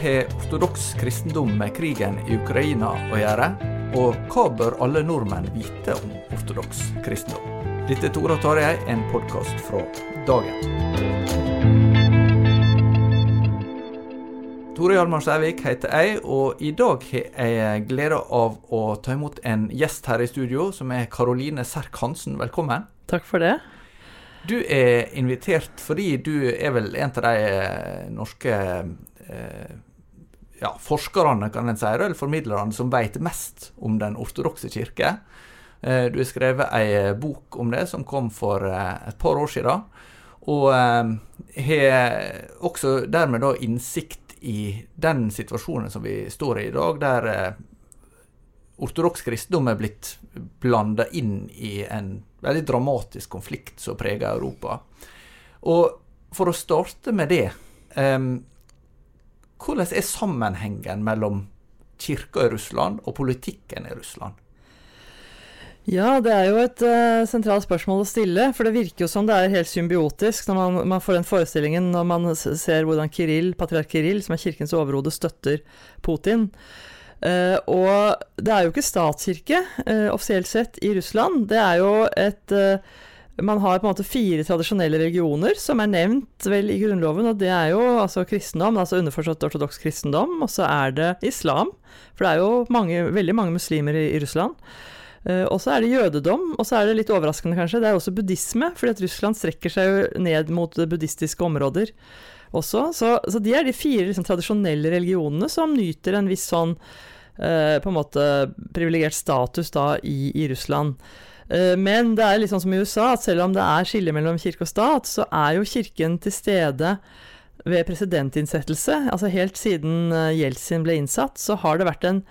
Har ortodoks kristendom med krigen i Ukraina å gjøre? Og hva bør alle nordmenn vite om ortodoks kristendom? Dette er Tore og Tarjei, en podkast fra dagen. Tore Hjalmar Sævik heter jeg, og i dag har jeg gleda av å ta imot en gjest her i studio, som er Karoline Serk Hansen. Velkommen. Takk for det. Du er invitert fordi du er vel en av de norske eh, ja, forskerne, kan en si, eller formidlerne, som vet mest om den ortodokse kirke. Eh, du har skrevet ei bok om det, som kom for eh, et par år siden. Og eh, har også dermed da innsikt i den situasjonen som vi står i i dag, der eh, ortodoks kristendom er blitt blanda inn i en veldig dramatisk konflikt som preger Europa. Og for å starte med det Hvordan er sammenhengen mellom kirka i Russland og politikken i Russland? Ja, det er jo et uh, sentralt spørsmål å stille. For det virker jo som det er helt symbiotisk når man, man får den forestillingen når man ser hvordan Kirill, patriark Kirill, som er kirkens overhode, støtter Putin. Uh, og det er jo ikke statskirke, uh, offisielt sett, i Russland. Det er jo et Man har på en måte fire tradisjonelle religioner som er nevnt vel i Grunnloven, og det er jo altså kristendom, altså underforstått ortodoks kristendom, og så er det islam. For det er jo mange, veldig mange muslimer i, i Russland. Uh, og så er det jødedom, og så er det litt overraskende kanskje, det er også buddhisme, fordi at Russland strekker seg jo ned mot buddhistiske områder også. Så, så de er de fire liksom, tradisjonelle religionene som nyter en viss sånn uh, på en måte privilegert status da i, i Russland. Uh, men det er litt sånn som i USA, at selv om det er skille mellom kirke og stat, så er jo kirken til stede ved presidentinnsettelse. Altså helt siden Jeltsin ble innsatt, så har det vært en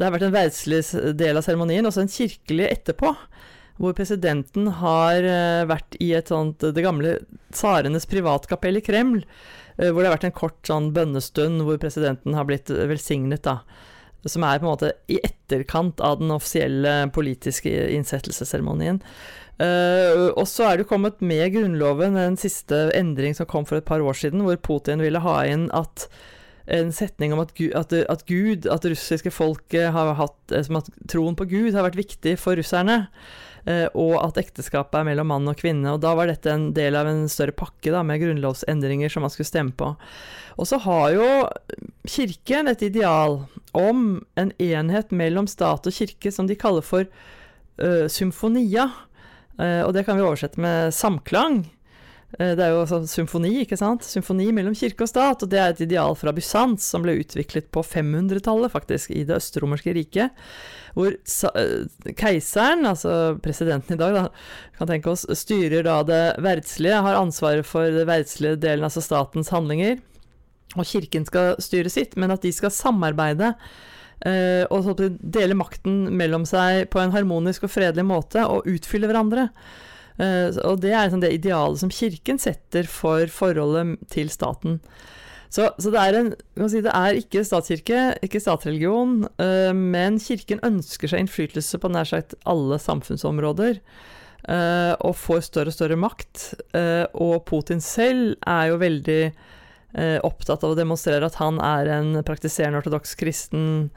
det vært en verdslig del av seremonien, også en kirkelig etterpå. Hvor presidenten har uh, vært i et sånt det gamle tsarenes privatkapell i Kreml. Hvor det har vært en kort sånn bønnestund hvor presidenten har blitt velsignet, da. Som er på en måte i etterkant av den offisielle politiske innsettelsesseremonien. Uh, og så er det kommet med Grunnloven en siste endring som kom for et par år siden, hvor Putin ville ha inn at en setning om at, at, at Gud, at russiske folk har hatt Som at troen på Gud har vært viktig for russerne. Eh, og at ekteskapet er mellom mann og kvinne. Og da var dette en del av en større pakke da, med grunnlovsendringer som man skulle stemme på. Og så har jo Kirken et ideal om en enhet mellom stat og kirke som de kaller for uh, symfonia. Uh, og det kan vi oversette med samklang. Eh, det er jo altså symfoni, ikke sant? Symfoni mellom kirke og stat. Og det er et ideal fra Bysants som ble utviklet på 500-tallet, faktisk, i det østromerske riket. Hvor eh, keiseren, altså presidenten i dag, da, kan tenke oss, styrer da det verdslige, har ansvaret for det verdslige delen, altså statens handlinger. Og kirken skal styre sitt, men at de skal samarbeide eh, og dele makten mellom seg på en harmonisk og fredelig måte, og utfylle hverandre. Eh, og det er liksom det idealet som Kirken setter for forholdet til staten. Så, så det, er en, si, det, er ikke statskirke, ikke statsreligion, uh, men Kirken ønsker seg innflytelse på nær sagt alle samfunnsområder. Uh, og får større og større makt. Og Putin selv er jo veldig opptatt av å demonstrere at han er en praktiserende ortodoks kristen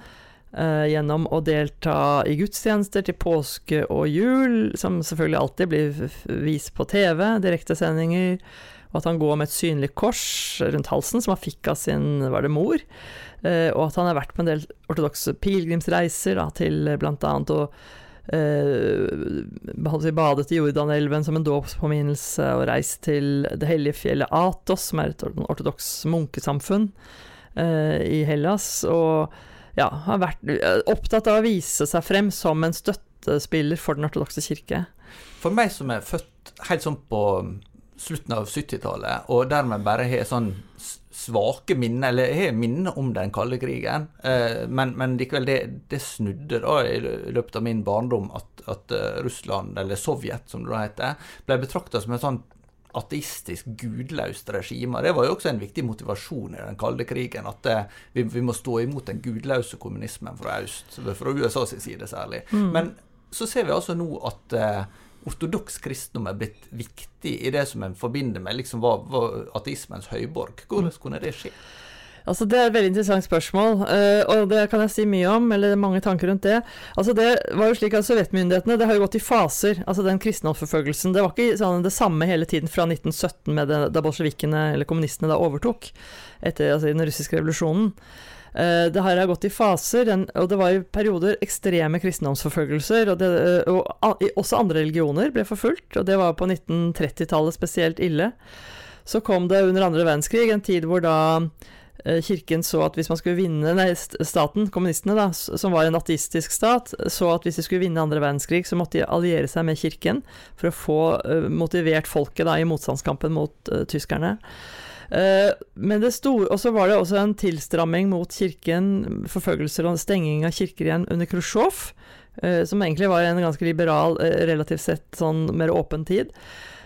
gjennom å delta i gudstjenester til påske og jul, som selvfølgelig alltid blir vist på TV, direktesendinger og at han går med et synlig kors rundt halsen, som han fikk av sin var det mor, eh, og at han har vært på en del ortodokse pilegrimsreiser da, til annet å eh, badet i Jordanelven som en dåpspåminnelse, og reist til det hellige fjellet Atos, som er et ortodoks munkesamfunn eh, i Hellas, og ja, har vært eh, opptatt av å vise seg frem som en støttespiller for den ortodokse kirke. For meg som er født helt sånn på slutten av 70-tallet, og dermed bare har sånn svake minner, eller har minner om den kalde krigen. Eh, men, men likevel, det, det, snudde da i løpet av min barndom at, at uh, Russland, eller Sovjet som det da heter, ble betrakta som en sånn ateistisk, gudløst regime. Det var jo også en viktig motivasjon i den kalde krigen, at det, vi, vi, må stå imot den gudløse kommunismen fra øst, fra USAs side særlig. Mm. Men så ser vi altså nå at uh, ortodoks kristendom er blitt viktig i det som en forbinder med liksom var, var ateismens høyborg. Hvordan kunne det skje? Altså Det er et veldig interessant spørsmål, uh, og det kan jeg si mye om, eller mange tanker rundt det. Altså Det var jo slik at Sovjetmyndighetene det har jo gått i faser. altså Den kristendomsforfølgelsen. Det var ikke sånn det samme hele tiden fra 1917, med det, da bolsjevikene, eller kommunistene, da overtok etter altså, den russiske revolusjonen. Eh, det her har gått i faser, og det var i perioder ekstreme kristendomsforfølgelser. Og, det, eh, og også andre religioner ble forfulgt, og det var på 1930-tallet spesielt ille. Så kom det under andre verdenskrig en tid hvor da eh, Kirken så at hvis man skulle vinne Nei, staten, kommunistene, da, som var en ateistisk stat, så at hvis de skulle vinne andre verdenskrig, så måtte de alliere seg med Kirken for å få motivert folket da, i motstandskampen mot uh, tyskerne. Eh, men det sto Og så var det også en tilstramming mot kirken, forfølgelser og stenging av kirker igjen under Khrusjtsjov, eh, som egentlig var en ganske liberal, eh, relativt sett sånn mer åpen tid.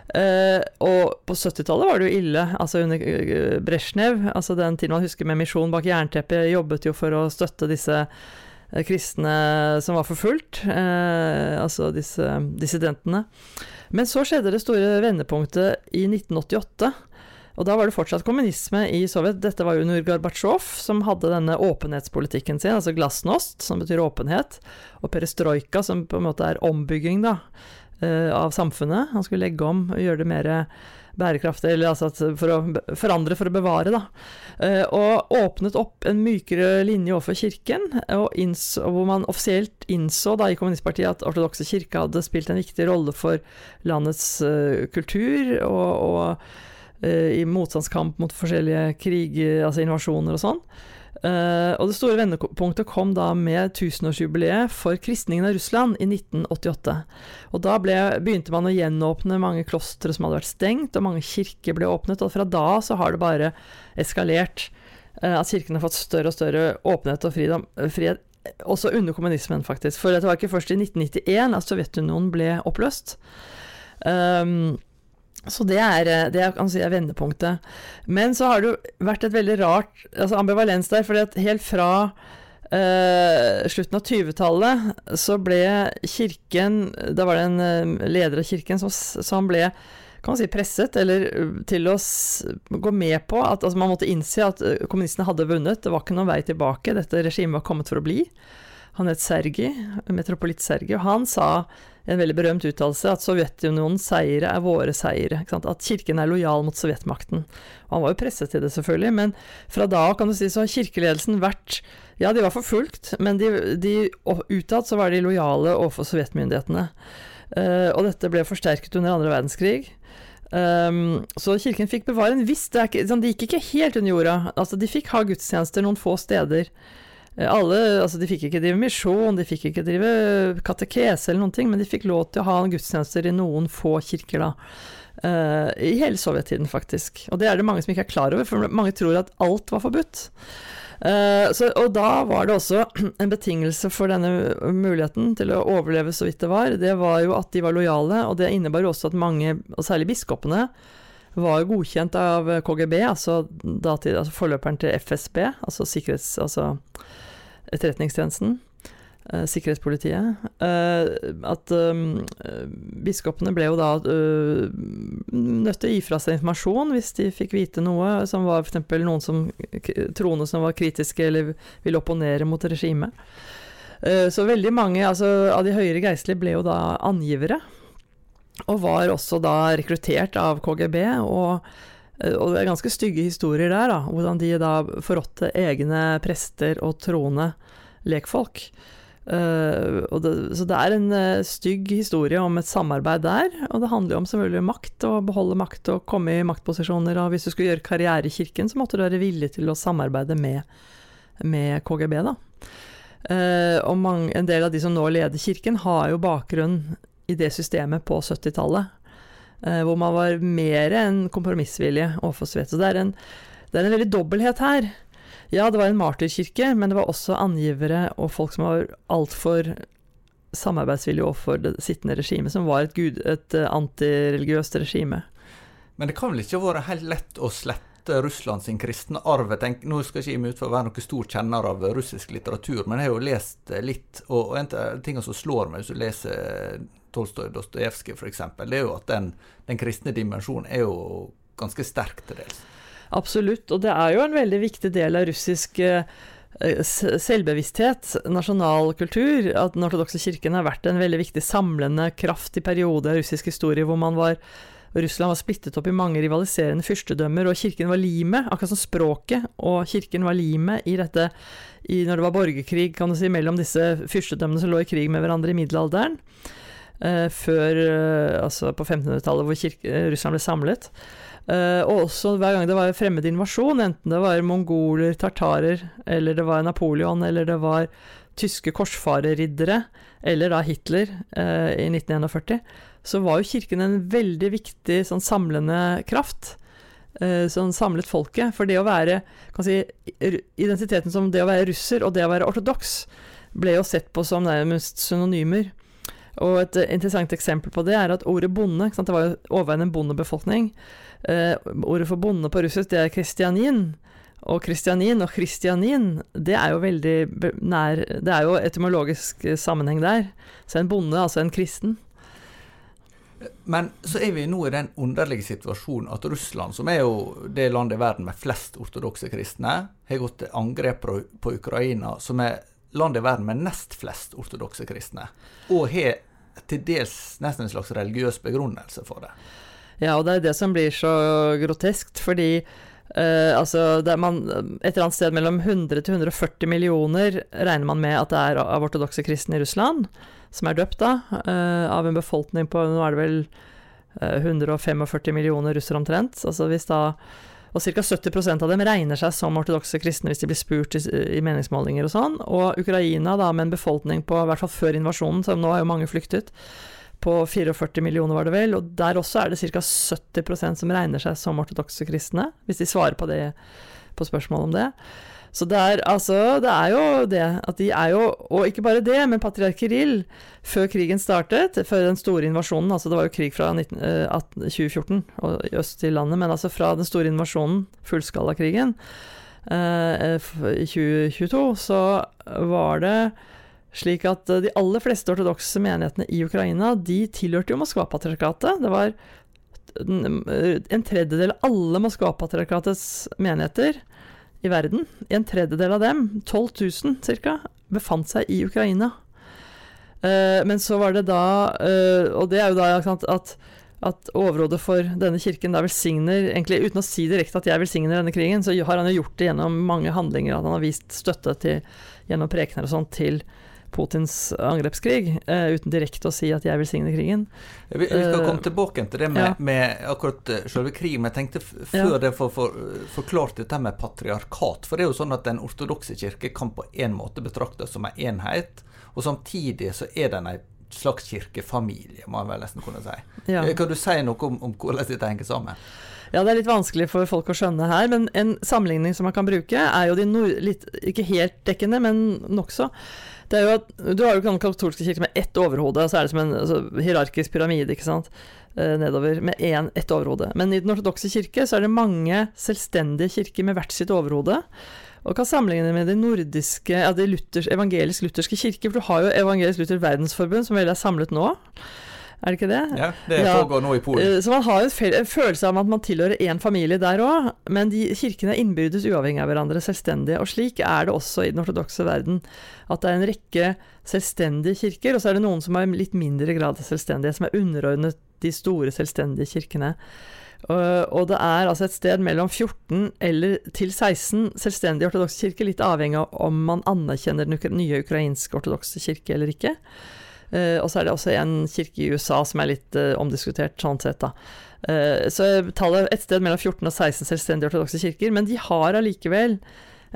Uh, og på 70-tallet var det jo ille, altså under uh, Brezjnev, altså den tiden man husker med Misjon bak jernteppet, jobbet jo for å støtte disse uh, kristne som var forfulgt, altså disse dissidentene. Men så skjedde det store vendepunktet i 1988, og da var det fortsatt kommunisme i Sovjet. Dette var jo under Gorbatsjov, som hadde denne åpenhetspolitikken sin, altså glasnost, som betyr åpenhet, og perestrojka, som på en måte er ombygging da, eh, av samfunnet. Han skulle legge om og gjøre det mer bærekraftig, eller altså for å forandre for å bevare, da. Eh, og åpnet opp en mykere linje overfor kirken, innså, hvor man offisielt innså da i kommunistpartiet at ortodokse kirke hadde spilt en viktig rolle for landets uh, kultur og, og Eh, i motstandskamp mot forskjellige krig, altså invasjoner og sånn. Uh, og det store vendepunktet kom da med tusenårsjubileet for kristningen av Russland i 1988. Og da ble, begynte man å gjenåpne mange klostre som hadde vært stengt, og mange kirker ble åpnet. Og fra da så har det bare eskalert. Uh, at kirken har fått større og større åpenhet og frihet, frihet, også under kommunismen, faktisk. For det var ikke først i 1991 at Sovjetunionen ble oppløst. Um, så det er, eh, det er, si, er vendepunktet. Men så har det jo vært et veldig rart altså ambivalens der, for helt fra uh, slutten av 20-tallet så ble kirken Da var det en uh, leder av kirken som, som ble kan man si presset, eller til å gå med på at altså man måtte innse at kommunistene hadde vunnet. Det var ikke noen vei tilbake. Dette regimet var kommet for å bli. Han het Sergi, metropolitt Sergi, og han sa en veldig berømt uttalelse at Sovjetunionens seire er våre seire. At kirken er lojal mot sovjetmakten. Og han var jo presset til det, selvfølgelig, men fra da av kan du si så har kirkeledelsen vært Ja, de var forfulgt, men de, de utad så var de lojale overfor sovjetmyndighetene. Uh, og dette ble forsterket under andre verdenskrig. Um, så kirken fikk bevare en viss det ikke, sånn, De gikk ikke helt under jorda. Altså, de fikk ha gudstjenester noen få steder. Alle, altså De fikk ikke drive misjon, de fikk ikke drive katekese eller noen ting, men de fikk lov til å ha gudstjenester i noen få kirker, da. Uh, I hele sovjettiden, faktisk. Og det er det mange som ikke er klar over, for mange tror at alt var forbudt. Uh, så, og da var det også en betingelse for denne muligheten til å overleve så vidt det var. Det var jo at de var lojale, og det innebar jo også at mange, og særlig biskopene, var godkjent av KGB, altså, datid, altså forløperen til FSB, altså sikkerhets... Altså Etterretningstjenesten. Eh, sikkerhetspolitiet. Eh, at um, biskopene ble jo da nødt til å gi fra seg informasjon hvis de fikk vite noe som var f.eks. noen som troende som var kritiske eller ville opponere mot regimet. Så veldig mange altså, av de høyere geistlige ble jo da angivere. Og var også da rekruttert av KGB. og og det er ganske stygge historier der, da, hvordan de da forrådte egne prester og troende lekfolk. Uh, det, så det er en uh, stygg historie om et samarbeid der, og det handler jo om selvfølgelig makt, å beholde makt og komme i maktposisjoner. Og hvis du skulle gjøre karriere i kirken, så måtte du være villig til å samarbeide med, med KGB, da. Uh, og mange, en del av de som nå leder kirken, har jo bakgrunn i det systemet på 70-tallet. Hvor man var mer enn kompromissvillig overfor Svet. Så det er, en, det er en veldig dobbelthet her. Ja, det var en martyrkirke, men det var også angivere og folk som var altfor samarbeidsvillige overfor det sittende regimet, som var et, gud, et eh, antireligiøst regime. Men det kan vel ikke ha vært helt lett å slette Russland sin kristne arv? Tenk, nå skal ikke jeg meg ut for å være noen stor kjenner av russisk litteratur, men jeg har jo lest litt, og, en av tingene som slår meg hvis du leser Tolstoj Dostojevskij f.eks., er jo at den, den kristne dimensjonen er jo ganske sterk til dels. Absolutt, og det er jo en veldig viktig del av russisk eh, selvbevissthet, nasjonal kultur, at den ortodokse kirken har vært en veldig viktig samlende kraft i perioder av russisk historie hvor man var Russland var splittet opp i mange rivaliserende fyrstedømmer, og kirken var limet, akkurat som språket og kirken var limet i dette i, når det var borgerkrig, kan du si, mellom disse fyrstedømmene som lå i krig med hverandre i middelalderen. Eh, før, eh, altså på 1500-tallet, hvor kirke, Russland ble samlet. Og også hver gang det var fremmed invasjon, enten det var mongoler, tartarer, eller det var Napoleon, eller det var tyske korsfarerriddere, eller da Hitler i 1941, så var jo kirken en veldig viktig sånn samlende kraft. Som samlet folket. For det å være si, Identiteten som det å være russer og det å være ortodoks ble jo sett på som nærmest synonymer. Og et interessant eksempel på det er at ordet bonde Det var jo overveiende en bondebefolkning. Eh, ordet for bonde på russisk, det er kristianin. Og kristianin og kristianin, det er jo veldig nær Det er jo etymologisk sammenheng der. Så en bonde, altså en kristen. Men så er vi nå i den underlige situasjonen at Russland, som er jo det landet i verden med flest ortodokse kristne, har gått til angrep på Ukraina, som er landet i verden med nest flest ortodokse kristne, og har til dels nesten en slags religiøs begrunnelse for det. Ja, og det er det som blir så groteskt, fordi uh, altså man, Et eller annet sted mellom 100 til 140 millioner regner man med at det er av ortodokse kristne i Russland, som er døpt da, uh, av en befolkning på Nå er det vel eh, 145 millioner russere omtrent. Altså hvis da og ca. 70% av dem regner seg som ortodokse kristne hvis de blir spurt i, i, meningsmålinger og sånn. Og Ukraina, da, med en befolkning på, i hvert fall før invasjonen, så nå har jo mange flyktet, på 44 millioner, var det vel. Og der også er det ca. 70% som regner seg som ortodokse kristne, hvis de svarer på det på spørsmål om det. Så det er, altså, det er jo det at de er jo Og ikke bare det, men patriark Kirill, før krigen startet, før den store invasjonen Altså, det var jo krig fra 19, 18, 2014 og i øst til landet, men altså fra den store invasjonen, fullskalakrigen, eh, i 2022, så var det slik at eh, de aller fleste ortodokse menighetene i Ukraina, de tilhørte jo Moskva-patriarkatet. Det var en tredjedel av alle Moskva-patriarkatets menigheter i verden, en tredjedel av dem, 12 000 ca., befant seg i Ukraina. Uh, men så var det da uh, Og det er jo da at, at overrådet for denne kirken da velsigner egentlig Uten å si direkte at jeg velsigner denne krigen, så har han jo gjort det gjennom mange handlinger, at han har vist støtte til, gjennom prekener og sånn til Putins angrepskrig, uh, uten direkte å si at jeg velsigner krigen. Vi, vi skal komme tilbake til det med, ja. med akkurat uh, selve krigen, men jeg tenkte før ja. det for, for, forklart dette med patriarkat. For det er jo sånn at den ortodokse kirke kan på en måte betraktes som en enhet, og samtidig så er den en slags kirkefamilie, må man vel nesten kunne si. Ja. Eh, kan du si noe om, om hvordan dette henger sammen? Ja, det er litt vanskelig for folk å skjønne her, men en sammenligning som man kan bruke, er jo de nord... Litt, ikke helt dekkende, men nokså. Det er jo at Du har jo den katolske kirke med ett overhode, så er det som en altså, hierarkisk pyramide, ikke sant. Eh, nedover, med én, ett overhode. Men i den ortodokse kirke så er det mange selvstendige kirker med hvert sitt overhode. Og kan sammenligne med de nordiske, ja, de evangelisk-lutherske kirker. For du har jo Evangelisk-Luther Verdensforbund, som vel er samlet nå er det ikke det? Ja, det ja. pågår nå i Polen. Eh, så man har en følelse av at man tilhører én familie der òg, men de kirkene er innbyrdes uavhengig av hverandre, selvstendige. Og slik er det også i den ortodokse verden. At det er en rekke selvstendige kirker, og så er det noen som har litt mindre grad av selvstendighet, som er underordnet de store selvstendige kirkene. Og det er altså et sted mellom 14 eller til 16 selvstendige ortodokse kirker, litt avhengig av om man anerkjenner den nye ukrainske ortodokse kirke eller ikke. Uh, og så er det også en kirke i USA som er litt uh, omdiskutert, sånn sett, da. Uh, så tallet et sted mellom 14 og 16 selvstendige ortodokse kirker, men de har allikevel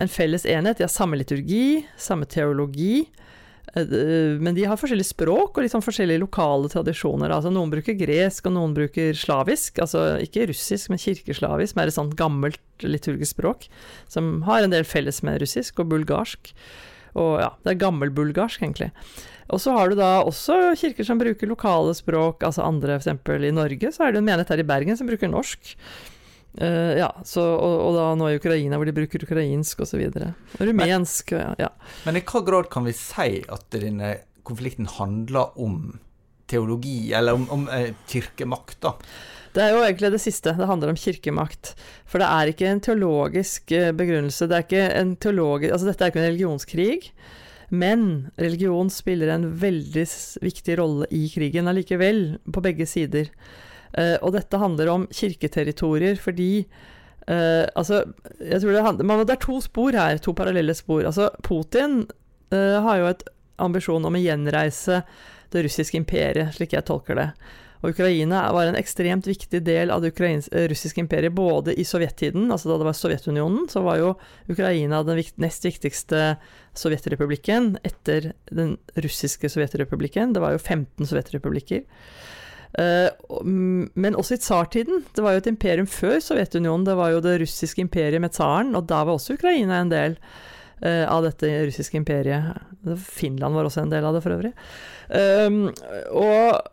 en felles enhet. De har samme liturgi, samme teologi. Men de har forskjellig språk og litt sånn forskjellige lokale tradisjoner. Altså Noen bruker gresk, og noen bruker slavisk. Altså ikke russisk, men kirkeslavisk, som er et sånt gammelt liturgisk språk. Som har en del felles med russisk og bulgarsk. Og ja, det er gammelbulgarsk, egentlig. Og så har du da også kirker som bruker lokale språk, altså andre, f.eks. i Norge, så er det en menighet her i Bergen som bruker norsk. Uh, ja, så, og, og, da nå i Ukraina, hvor de bruker ukrainsk osv. Rumensk, men, ja. Men i hva grad kan vi si at denne konflikten handler om teologi, eller om, om eh, kirkemakt, da? Det er jo egentlig det siste. Det handler om kirkemakt. For det er ikke en teologisk eh, begrunnelse. Det er ikke en teologisk, altså dette er ikke en religionskrig. Men religion spiller en veldig viktig rolle i krigen allikevel, på begge sider. Uh, og dette handler om kirketerritorier fordi uh, Altså, jeg tror det, handler, det er to spor her, to parallelle spor. Altså, Putin uh, har jo et ambisjon om å gjenreise det russiske imperiet, slik jeg tolker det. Og Ukraina var en ekstremt viktig del av det eh, russiske imperiet, både i sovjettiden, altså da det var Sovjetunionen, så var jo Ukraina den nest viktigste sovjetrepublikken etter den russiske sovjetrepublikken. Det var jo 15 sovjetrepublikker. Uh, men også i tsartiden. Det var jo et imperium før Sovjetunionen. Det var jo det russiske imperiet med tsaren, og da var også Ukraina en del uh, av dette russiske imperiet. Finland var også en del av det, for øvrig. Og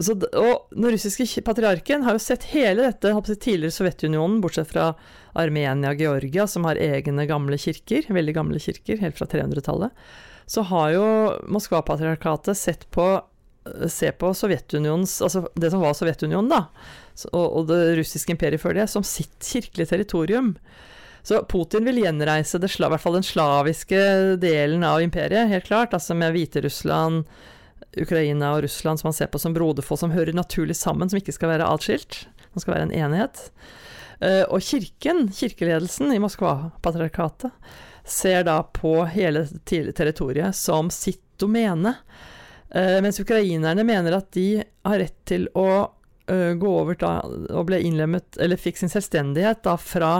så, og den russiske patriarken har jo sett hele dette tidligere Sovjetunionen, bortsett fra Armenia og Georgia, som har egne gamle kirker, veldig gamle kirker, helt fra 300-tallet. Så har jo Moskva-patriarkatet sett på se på Sovjetunionens Altså det som var Sovjetunionen, da, og, og det russiske imperiet før det, som sitt kirkelige territorium. Så Putin vil gjenreise det, i hvert fall den slaviske delen av imperiet, helt klart, altså med Hviterussland, Ukraina og Russland som man ser på som broderfolk som hører naturlig sammen, som ikke skal være atskilt. Som skal være en enighet. Uh, og kirken, kirkeledelsen i Moskva-patriarkatet, ser da på hele territoriet som sitt domene. Uh, mens ukrainerne mener at de har rett til å uh, gå over da, og ble innlemmet, eller fikk sin selvstendighet da fra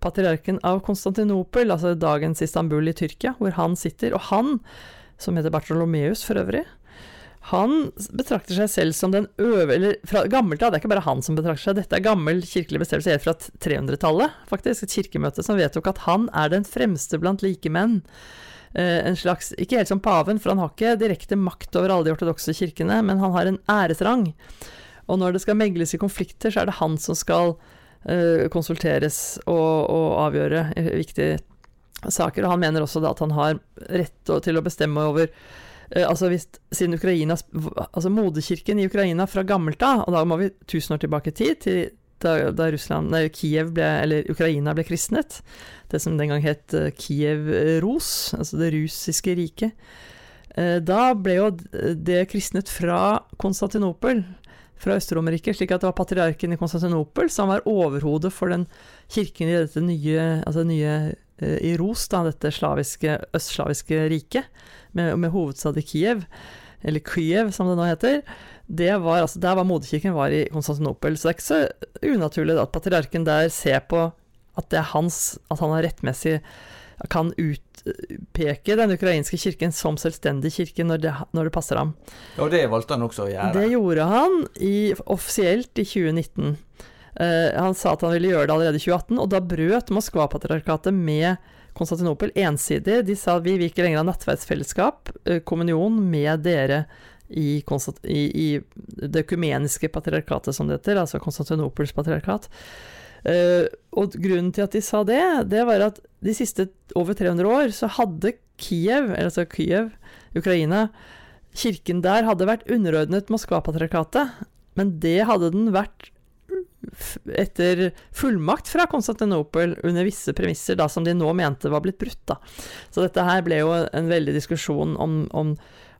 patriarken av Konstantinopel, altså dagens Istanbul i Tyrkia, hvor han sitter. Og han, som heter Bartolomeus for øvrig, han betrakter seg selv som den øve... Eller fra gammelt av, det er ikke bare han som betrakter seg, dette er gammel kirkelig bestemmelse helt fra 300-tallet, faktisk. Et kirkemøte som vedtok at han er den fremste blant likemenn. Eh, en slags Ikke helt som paven, for han har ikke direkte makt over alle de ortodokse kirkene, men han har en æresrang. Og når det skal megles i konflikter, så er det han som skal eh, konsulteres og, og avgjøre viktige saker. Og han mener også da at han har rett til å bestemme over altså hvis, siden Ukraina, altså moderkirken i Ukraina fra gammelt av, og da må vi tusen år tilbake i tid, til da, da Russland, nei, Kiev ble, eller Ukraina ble kristnet, det som den gang het eh, Kiev-Ros, altså det russiske riket, eh, da ble jo det kristnet fra Konstantinopel, fra Øst-Romerriket, slik at det var patriarken i Konstantinopel som var overhodet for den kirken i dette nye, altså nye i Ros, da, dette slaviske, østslaviske riket med, med hovedstad i Kiev, eller Kyiv som det nå heter, det var, altså, der var moderkirken var i Konstantinopel. Så det er ikke så unaturlig at patriarken der ser på at det er hans, at han har rettmessig kan utpeke den ukrainske kirken som selvstendig kirke når det, når det passer ham. Og det valgte han også å gjøre? Det gjorde han i, offisielt i 2019. Eh, han sa at han ville gjøre det allerede i 2018, og da brøt Moskva-patriarkatet med Konstantinopel ensidig. De sa vi vil ikke lenger ha nattverdsfellesskap, eh, kommunion, med dere i, i, i, det økumeniske patriarkatet, som det heter, altså Konstantinopels patriarkat. Uh, og grunnen til at de sa det, det var at de siste over 300 år så hadde Kiev, altså Kiev, Ukraina, kirken der hadde vært underordnet Moskva-patriarkatet, men det hadde den vært etter fullmakt fra Konstantinopel under visse premisser da, som de nå mente var blitt brutt. Da. Så dette her ble jo en veldig diskusjon om, om,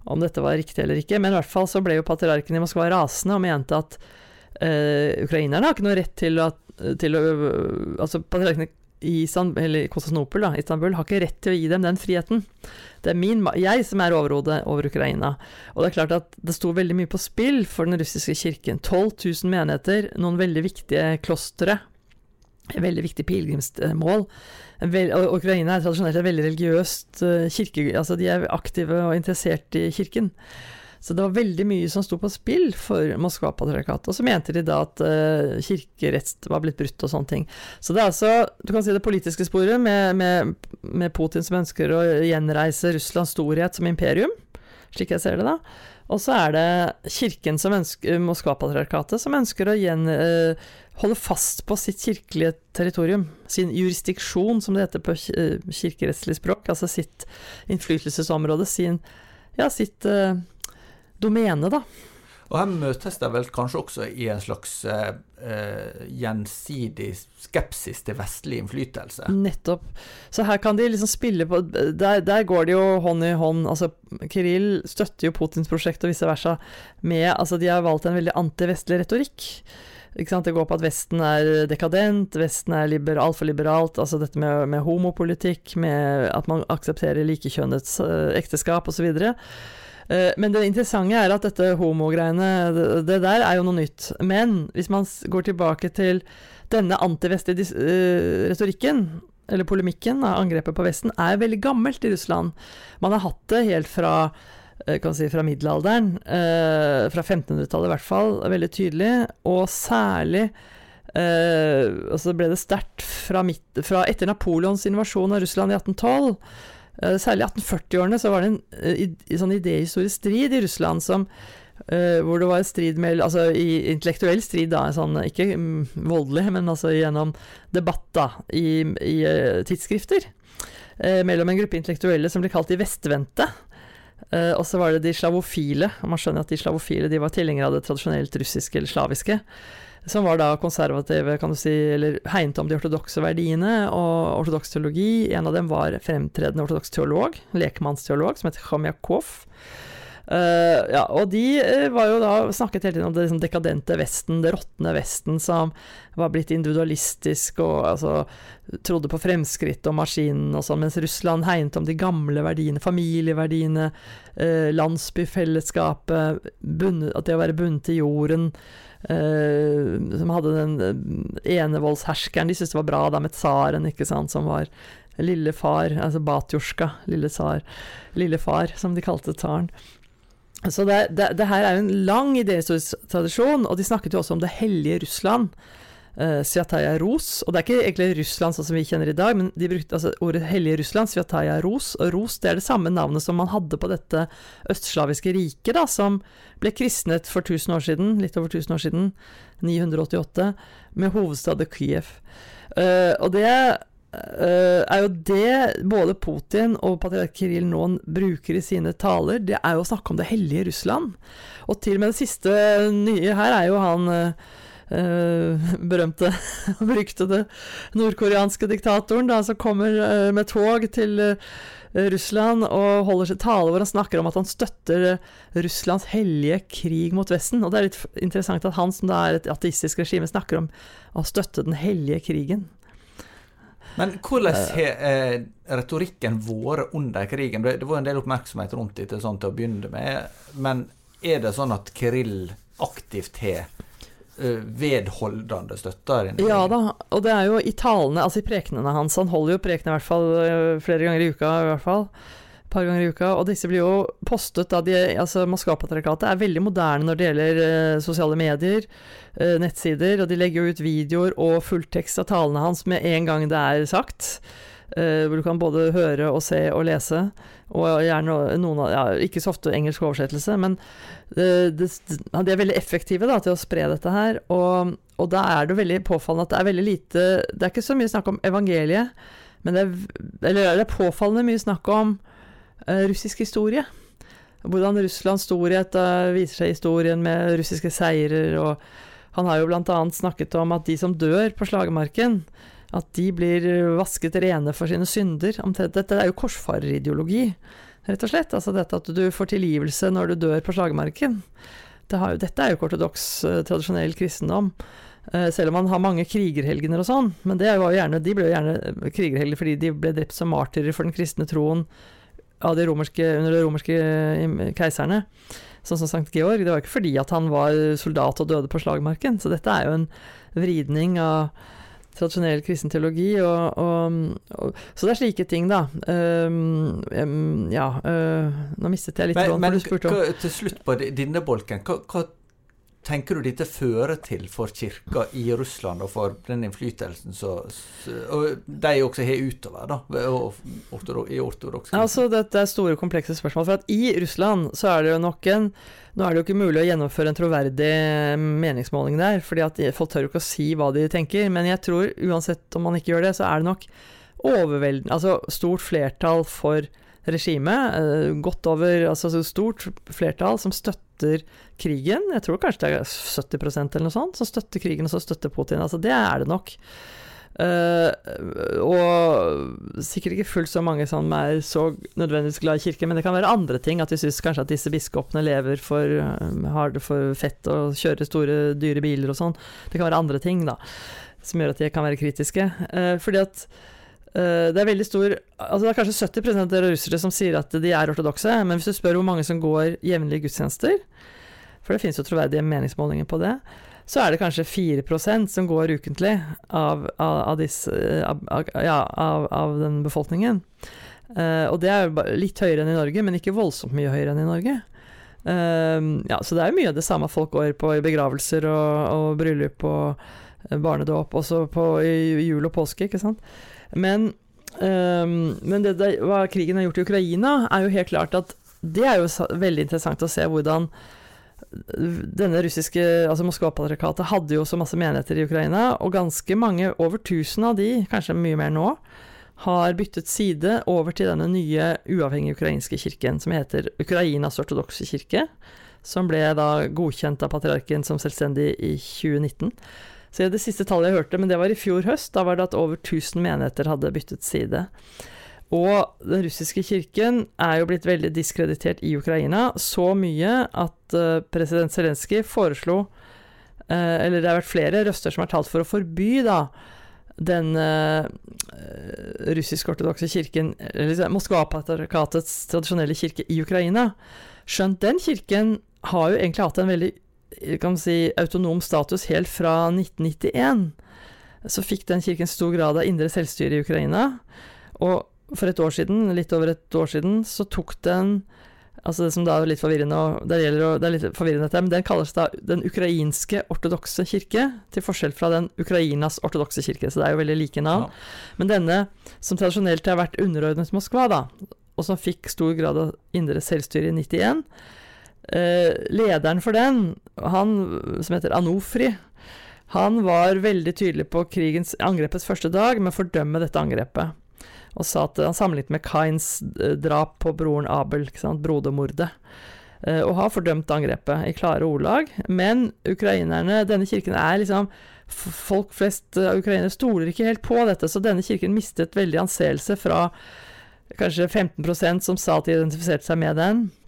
om, dette var riktig eller ikke. Men i hvert fall så ble jo patriarken i Moskva rasende og mente at uh, ukrainerne har ikke noe rett til å til å Altså, patriarkene i Konstantinopel, da, Istanbul, har ikke rett til å gi dem den friheten. Det er min, jeg som er overhodet over Ukraina. Og det er klart at det sto veldig mye på spill for den russiske kirken. 12 000 menigheter, noen veldig viktige klostre, veldig viktig pilegrimsmål. Ukraina er tradisjonelt et veldig religiøst eh, kirke... Altså de er aktive og interessert i kirken. Så det var veldig mye som sto på spill for Moskva-patriarkatet. Og så mente de da at uh, kirkerett var blitt brutt og sånne ting. Så det er altså, du kan si det politiske sporet, med, med, med Putin som ønsker å gjenreise Russlands storhet som imperium, slik jeg ser det da. Og så er det kirken som ønsker, Moskva-patriarkatet som ønsker å gjen, uh, holde fast på sitt kirkelige territorium, sin jurisdiksjon, som det heter på kirkerettslig språk, altså sitt innflytelsesområde, sin, ja, sitt domene, da. Og her møtes det vel kanskje også i en slags eh, eh, gjensidig skepsis til vestlig innflytelse? Nettopp. Så her kan de liksom spille på Der, der går det jo hånd i hånd. Altså, Kiril støtter jo Putins prosjekt og vice versa med Altså, de har valgt en veldig antivestlig retorikk. Det går på at Vesten er dekadent, Vesten er liberal, altfor liberalt. Altså dette med, med homopolitikk, med at man aksepterer likekjønnets uh, ekteskap osv. Og, så Eh, men det interessante er at dette homogreiene, det der er jo noe nytt. Men hvis man går tilbake til denne antivestlige eh, retorikken, eller polemikken, av angrepet på Vesten, er veldig gammelt i Russland. Man har hatt det helt fra eh, kan si, fra middelalderen, fra 1500-tallet i hvert fall, veldig tydelig, og særlig og så ble det sterkt fra, fra, etter Napoleons invasjon av Russland i 1812. Eh, særlig i 1840-årene så var det en, eh, sånn idéhistorisk strid i Russland som Uh, hvor det var strid med Altså i intellektuell strid, da, sånn, ikke um, voldelig, men altså gjennom debatt da, i, i uh, tidsskrifter. Uh, mellom en gruppe intellektuelle som ble kalt de vestvendte. og så var det de slavofile. Og man skjønner at de slavofile de var tilhengere av det tradisjonelt russiske eller slaviske som var da konservative, kan du si, eller hegnet om de ortodokse verdiene og ortodoks teologi. En av dem var fremtredende ortodoks teolog, lekmannsteolog, som het Khomjakov. Uh, ja, og de uh, var jo da snakket hele tiden om det liksom, dekadente Vesten, det råtne Vesten, som var blitt individualistisk og altså, trodde på fremskritt og maskinen og sånn, mens Russland hegnet om de gamle verdiene, familieverdiene, uh, landsbyfellesskapet, bunnet, at det å være bundet til jorden Uh, som hadde den enevoldsherskeren. De syntes det var bra da med tsaren, ikke sant, som var lillefar, altså Batjorska, lille tsar, lillefar, som de kalte tsaren. Så det, det, det, her er jo en lang idéhistorisk tradisjon, og de snakket jo også om det hellige Russland. Uh, Svjataja Ros. Og det er ikke egentlig Russland sånn som vi kjenner i dag, men de brukte altså ordet hellige Russland, Svjataja Ros. Og Ros det er det samme navnet som man hadde på dette østslaviske riket, da, som ble kristnet for 1000 år siden, litt over 1000 år siden, 988, med hovedstaden Kyiv. Uh, og det Uh, er jo det både Putin og patriark Kiril nå bruker i sine taler, det er jo å snakke om det hellige Russland. Og til og med det siste nye her er jo han uh, berømte, beryktede nordkoreanske diktatoren da, som kommer uh, med tog til Russland og holder seg tale hvor han snakker om at han støtter Russlands hellige krig mot Vesten. Og det er litt interessant at han som da er et ateistisk regime, snakker om å støtte den hellige krigen. Men hvordan har eh, retorikken vært under krigen? Det var en del oppmerksomhet rundt dette sånn til å begynne med. Men er det sånn at Kirill aktivt har eh, vedholdende støtter? Ja da, og det er jo i talene, altså i prekenene hans. Han holder jo prekener i hvert fall eh, flere ganger i uka, i hvert fall. Par ganger i uka. Og disse blir jo postet av de Altså, Moskva-patriarkatet er veldig moderne når det gjelder uh, sosiale medier, uh, nettsider, og de legger jo ut videoer og fulltekst av talene hans med en gang det er sagt. Uh, hvor du kan både høre og se og lese. Og gjerne noen av ja, Ikke så ofte engelsk oversettelse, men det, det, de er veldig effektive da, til å spre dette her. Og, og da er det veldig påfallende at det er veldig lite Det er ikke så mye snakk om evangeliet, men det er, eller det er påfallende mye snakk om russisk historie. Hvordan Russlands storhet uh, viser seg i historien med russiske seirer. og Han har jo bl.a. snakket om at de som dør på slagmarken, at de blir vasket rene for sine synder. Dette er jo korsfarerideologi, rett og slett. Altså dette at du får tilgivelse når du dør på slagmarken. Det jo, dette er jo ikke ortodoks, uh, tradisjonell kristendom. Selv om man har mange krigerhelgener og sånn. Men gjerne, de ble jo gjerne krigerhelger fordi de ble drept som martyrer for den kristne troen de romerske, under de romerske keiserne. Sånn som Sankt Georg. Det var ikke fordi at han var soldat og døde på slagmarken. Så dette er jo en vridning av tradisjonell kristen teologi. Og, og, og, så det er slike ting, da. Um, um, ja uh, Nå mistet jeg litt tråden. om. men til slutt på denne bolken, hva, hva tenker du dette fører til for kirka i Russland, og for den innflytelsen som de også har utover, da, i ortodoks Altså, dette er store, komplekse spørsmål. For at i Russland så er det jo nok en Nå er det jo ikke mulig å gjennomføre en troverdig meningsmåling der, fordi at folk tør ikke å si hva de tenker. Men jeg tror uansett om man ikke gjør det, så er det nok overveldende Altså stort flertall for regimet. Eh, godt over Altså stort flertall som støtter krigen. Jeg tror kanskje det er 70% eller noe sånt som støtter krigen, og så støtter Putin. Altså det er det nok. Uh, og sikkert ikke fullt så mange som er så nødvendigvis glad i kirken, men det kan være andre ting. At de syns kanskje at disse biskopene lever for, uh, har det for fett og kjører store, dyre biler og sånn. Det kan være andre ting, da, som gjør at de kan være kritiske. Uh, fordi at det er veldig stor Altså det er kanskje 70% av russere som sier at de er ortodokse, men hvis du spør hvor mange som går jevnlig gudstjenester, for det finnes jo troverdige meningsmålinger på det, så er det kanskje 4% som går ukentlig av, av, av, disse, av, ja, av den befolkningen. Uh, og det er litt høyere enn i Norge, men ikke voldsomt mye høyere enn i Norge. Uh, ja, så det er mye av det samme folk går på i begravelser og, og bryllup og barnedåp, også på i jul og påske, ikke sant. Men, um, men det, det, hva krigen har gjort i Ukraina, er jo helt klart at det er jo veldig interessant å se hvordan denne russiske altså Moskva-patriarkatet hadde jo så masse menigheter i Ukraina, og ganske mange, over 1000 av de, kanskje mye mer nå, har byttet side over til denne nye uavhengige ukrainske kirken, som heter Ukrainas ortodokse kirke, som ble da godkjent av patriarken som selvstendig i 2019. Så det siste tallet jeg hørte, men det var i fjor høst, da var det at over 1000 menigheter hadde byttet side. Og den russiske kirken er jo blitt veldig diskreditert i Ukraina, så mye at uh, president Zelenskyj foreslo uh, Eller det har vært flere røster som har talt for å forby da den uh, russisk-ortodokse kirken, eller Moskva-patriarkatets tradisjonelle kirke i Ukraina. Skjønt den kirken har jo egentlig hatt en veldig kan si, autonom status helt fra 1991. Så fikk den kirken stor grad av indre selvstyre i Ukraina. Og for et år siden, litt over et år siden, så tok den Altså det som da er litt forvirrende, og det, gjelder, det er litt forvirrende dette, men den kalles da Den ukrainske ortodokse kirke, til forskjell fra Den Ukrainas ortodokse kirke, så det er jo veldig like navn. Ja. Men denne, som tradisjonelt har vært underordnet Moskva, da, og som fikk stor grad av indre selvstyre i 91, Eh, lederen for den, han som heter Anofri, han var veldig tydelig på krigens, angrepets første dag med å fordømme dette angrepet. Og sa at han sammenlignet med Kains eh, drap på broren Abel, brodermordet. Eh, og har fordømt angrepet i klare ordlag. Men ukrainerne, denne kirken er liksom Folk flest av ukrainere stoler ikke helt på dette, så denne kirken mistet veldig anseelse fra kanskje 15% som sa at de identifiserte seg med den, Eh,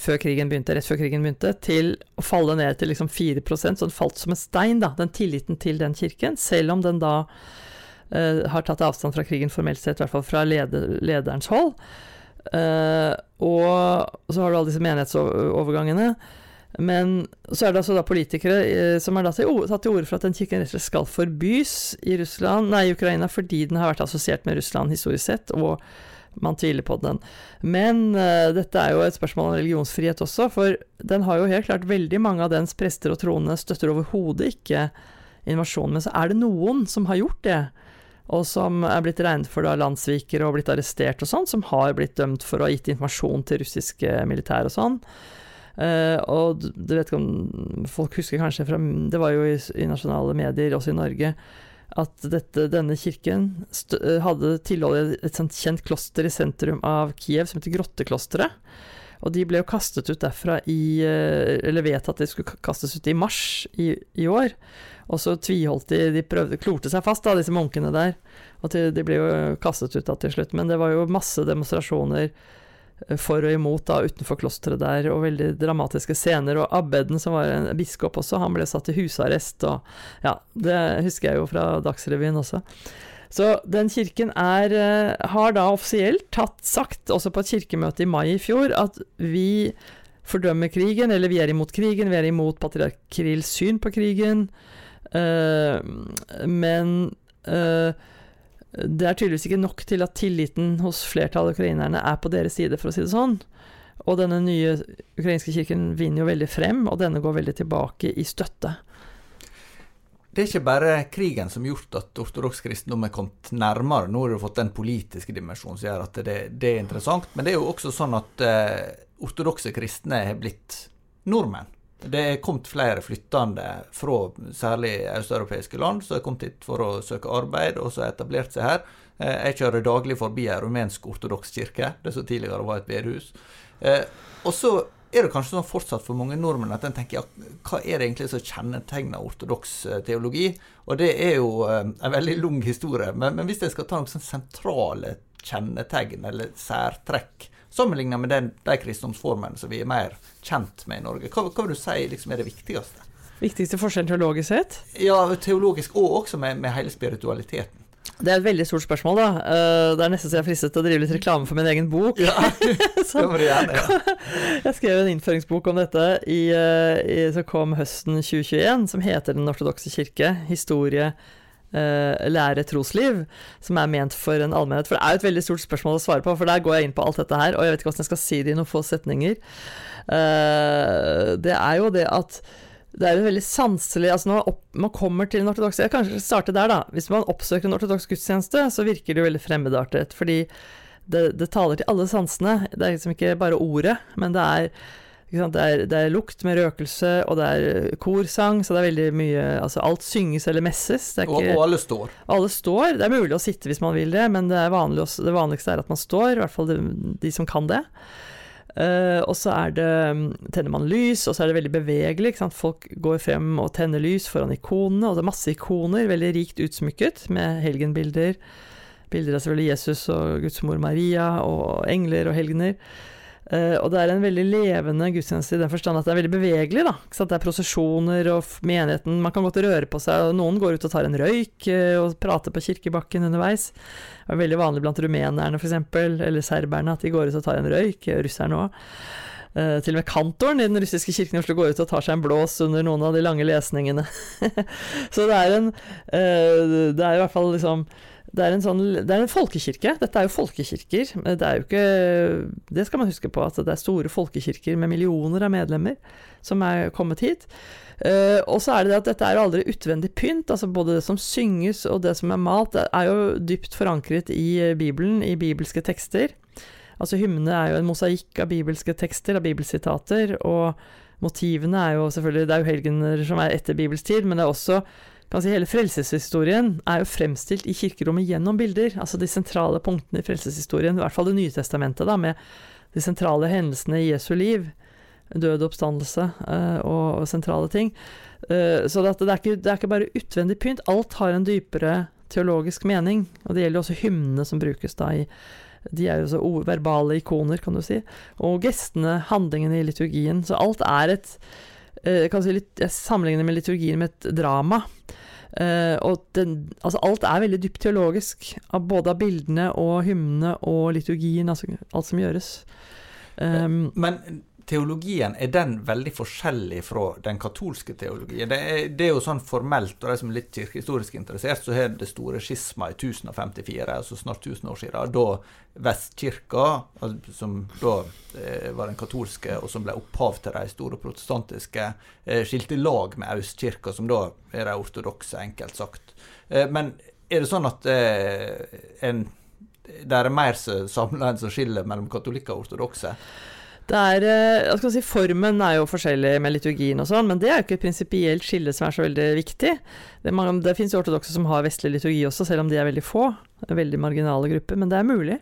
før krigen begynte, rett før krigen begynte, til å falle ned til liksom 4 så den falt som en stein, da, den tilliten til den kirken, selv om den da uh, har tatt avstand fra krigen formelt sett, i hvert fall fra leder, lederens hold. Uh, og så har du alle disse menighetsovergangene. Men så er det altså da politikere uh, som har tatt til orde for at den kirken rett og slett skal forbys i Russland, nei, Ukraina fordi den har vært assosiert med Russland historisk sett, og man tviler på den. Men uh, dette er jo et spørsmål om religionsfrihet også, for den har jo helt klart veldig mange av dens prester og troende støtter overhodet ikke invasjonen. Men så er det noen som har gjort det, og som er blitt regnet for da landssvikere og blitt arrestert og sånn, som har blitt dømt for å ha gitt informasjon til russiske militære og sånn. Uh, og du vet ikke om folk husker kanskje fra Det var jo i, i nasjonale medier, også i Norge, at dette, denne kirken eh, hadde tilhold i et kjent kloster i sentrum av Kiev som heter Grotteklosteret. Og de ble jo kastet ut derfra i eh, Eller vedtatt at de skulle kastes ut i mars i, i år. Og så tviholdt de De prøvde, klorte seg fast, da, disse munkene der. Og til, de ble jo kastet ut da til slutt. Men det var jo masse demonstrasjoner for og imot da, utenfor klosteret der, og veldig dramatiske scener. Og abbeden, som var en biskop også, han ble satt i husarrest, og ja, det husker jeg jo fra Dagsrevyen også. Så den kirken er, eh, har da offisielt tatt sagt, også på et kirkemøte i mai i fjor, at vi fordømmer krigen, eller vi er imot krigen, vi er imot patriark Kirills syn på krigen, uh, men uh, det er tydeligvis ikke nok til at tilliten hos flertallet av ukrainerne er på deres side, for å si det sånn. Og denne nye ukrainske kirken vinner jo veldig frem, og denne går veldig tilbake i støtte. Det er ikke bare krigen som har gjort at ortodoks kristendom er kommet nærmere. Nå har du fått den politiske dimensjonen som gjør at det, det, er interessant. Men det er jo også sånn at eh, ortodokse kristne har blitt nordmenn. Det er kommet flere flyttende fra særlig østeuropeiske land som er kommet hit for å søke arbeid, og som har etablert seg her. Eh, jeg kjører daglig forbi en rumensk ortodoks kirke, det som tidligere var et bedehus. Eh, og så er det kanskje sånn fortsatt for mange nordmenn at en tenker ja, hva er det egentlig som kjennetegner ortodoks eh, teologi? Og det er jo en veldig lang historie. Men, men hvis jeg skal ta noen sånn sentrale kjennetegn eller særtrekk sammenligna med den, de kristendomsformene som vi er mer kjent med i Norge. Hva, hva vil du si liksom, er det viktigste? Viktigste forskjellen teologisk sett? Ja, teologisk, og også med, med hele spiritualiteten. Det er et veldig stort spørsmål, da. Eh, det er nesten så jeg er fristet til å drive litt reklame for min egen bok. Ja, det må du gjerne, ja. jeg skrev en innføringsbok om dette i, eh, i, som kom høsten 2021, som heter Den ortodokse kirke. Historie, lære trosliv, som er ment for en allmennhet. For det er jo et veldig stort spørsmål å svare på, for der går jeg inn på alt dette her, og jeg vet ikke hvordan jeg skal si det i noen få setninger. Uh, det er jo det at det er jo veldig sanselig altså Når man kommer til en ortodoks Jeg kan kanskje starte der, da. Hvis man oppsøker en ortodoks gudstjeneste, så virker det jo veldig fremmedartet. Fordi det, det taler til alle sansene. Det er liksom ikke bare ordet, men det er det er, det er, lukt med røkelse, og det er korsang, så det er veldig mye Altså alt synges eller messes. Ikke, og, og, alle står. Alle står. Det er mulig å sitte hvis man vil det, men det, vanlig, det vanligste er at man står, i hvert fall de, de som kan det. Uh, og så er det tenner man lys, og så er det veldig bevegelig. Folk går frem og tenner lys foran ikonene, og det er masse ikoner, veldig rikt utsmykket med helgenbilder. Bilder av selvfølgelig Jesus og Guds mor Maria, og engler og helgener. Uh, og det er en veldig levende gudstjeneste i den forstand at det er veldig bevegelig. da, Det er prosesjoner og menigheten Man kan godt røre på seg, og noen går ut og tar en røyk uh, og prater på kirkebakken underveis. Det er veldig vanlig blant rumenerne f.eks., eller serberne, at de går ut og tar en røyk. Russerne òg. Uh, til og med kantoren i den russiske kirken i Oslo går ut og tar seg en blås under noen av de lange lesningene. Så det er en Det er i hvert fall liksom det er, en sånn, det er en folkekirke. Dette er jo folkekirker. Det er jo ikke Det skal man huske på, at det er store folkekirker med millioner av medlemmer som er kommet hit. Uh, og så er det det at dette er aldri utvendig pynt. altså Både det som synges og det som er malt, er jo dypt forankret i Bibelen, i bibelske tekster. Altså Hymnene er jo en mosaikk av bibelske tekster, av bibelsitater. Og motivene er jo selvfølgelig Det er jo helgener som er etter Bibels tid, men det er også si Hele frelseshistorien er jo fremstilt i kirkerommet gjennom bilder. Altså de sentrale punktene i frelseshistorien, i hvert fall Det nye testamentet, da, med de sentrale hendelsene i Jesu liv. Død oppstandelse uh, og, og, sentrale ting. Uh, så det, det, er ikke, det, er ikke, bare utvendig pynt. Alt har en dypere teologisk mening. Og det gjelder også hymnene som brukes da i de er jo så verbale ikoner, kan du si. Og gestene, handlingene i liturgien. Så alt er et jeg kan si litt, jeg sammenligner med liturgien med et drama. Uh, og den, altså alt er veldig dypt teologisk, av både av bildene og hymnene og liturgien, altså alt som gjøres. Um, Men teologien, er den veldig forskjellig fra den katolske teologien? Det er, det er jo sånn formelt, og de som er litt kirkehistorisk interessert, så har det store skisma i 1054, altså snart 1000 år siden, da Vestkirka, altså, som da eh, var den katolske, og som ble opphav til de store protestantiske, eh, skilte lag med Austkirka, som da er de ortodokse, enkelt sagt. Eh, men er det sånn at en det er mer samla enn som skiller mellom katolikker og ortodokse? Det er, jeg hva skal si, Formen er jo forskjellig med liturgien og sånn, men det er jo ikke et prinsipielt skille som er så veldig viktig. Det, det fins ortodokse som har vestlig liturgi også, selv om de er veldig få. Veldig marginale grupper, men det er mulig.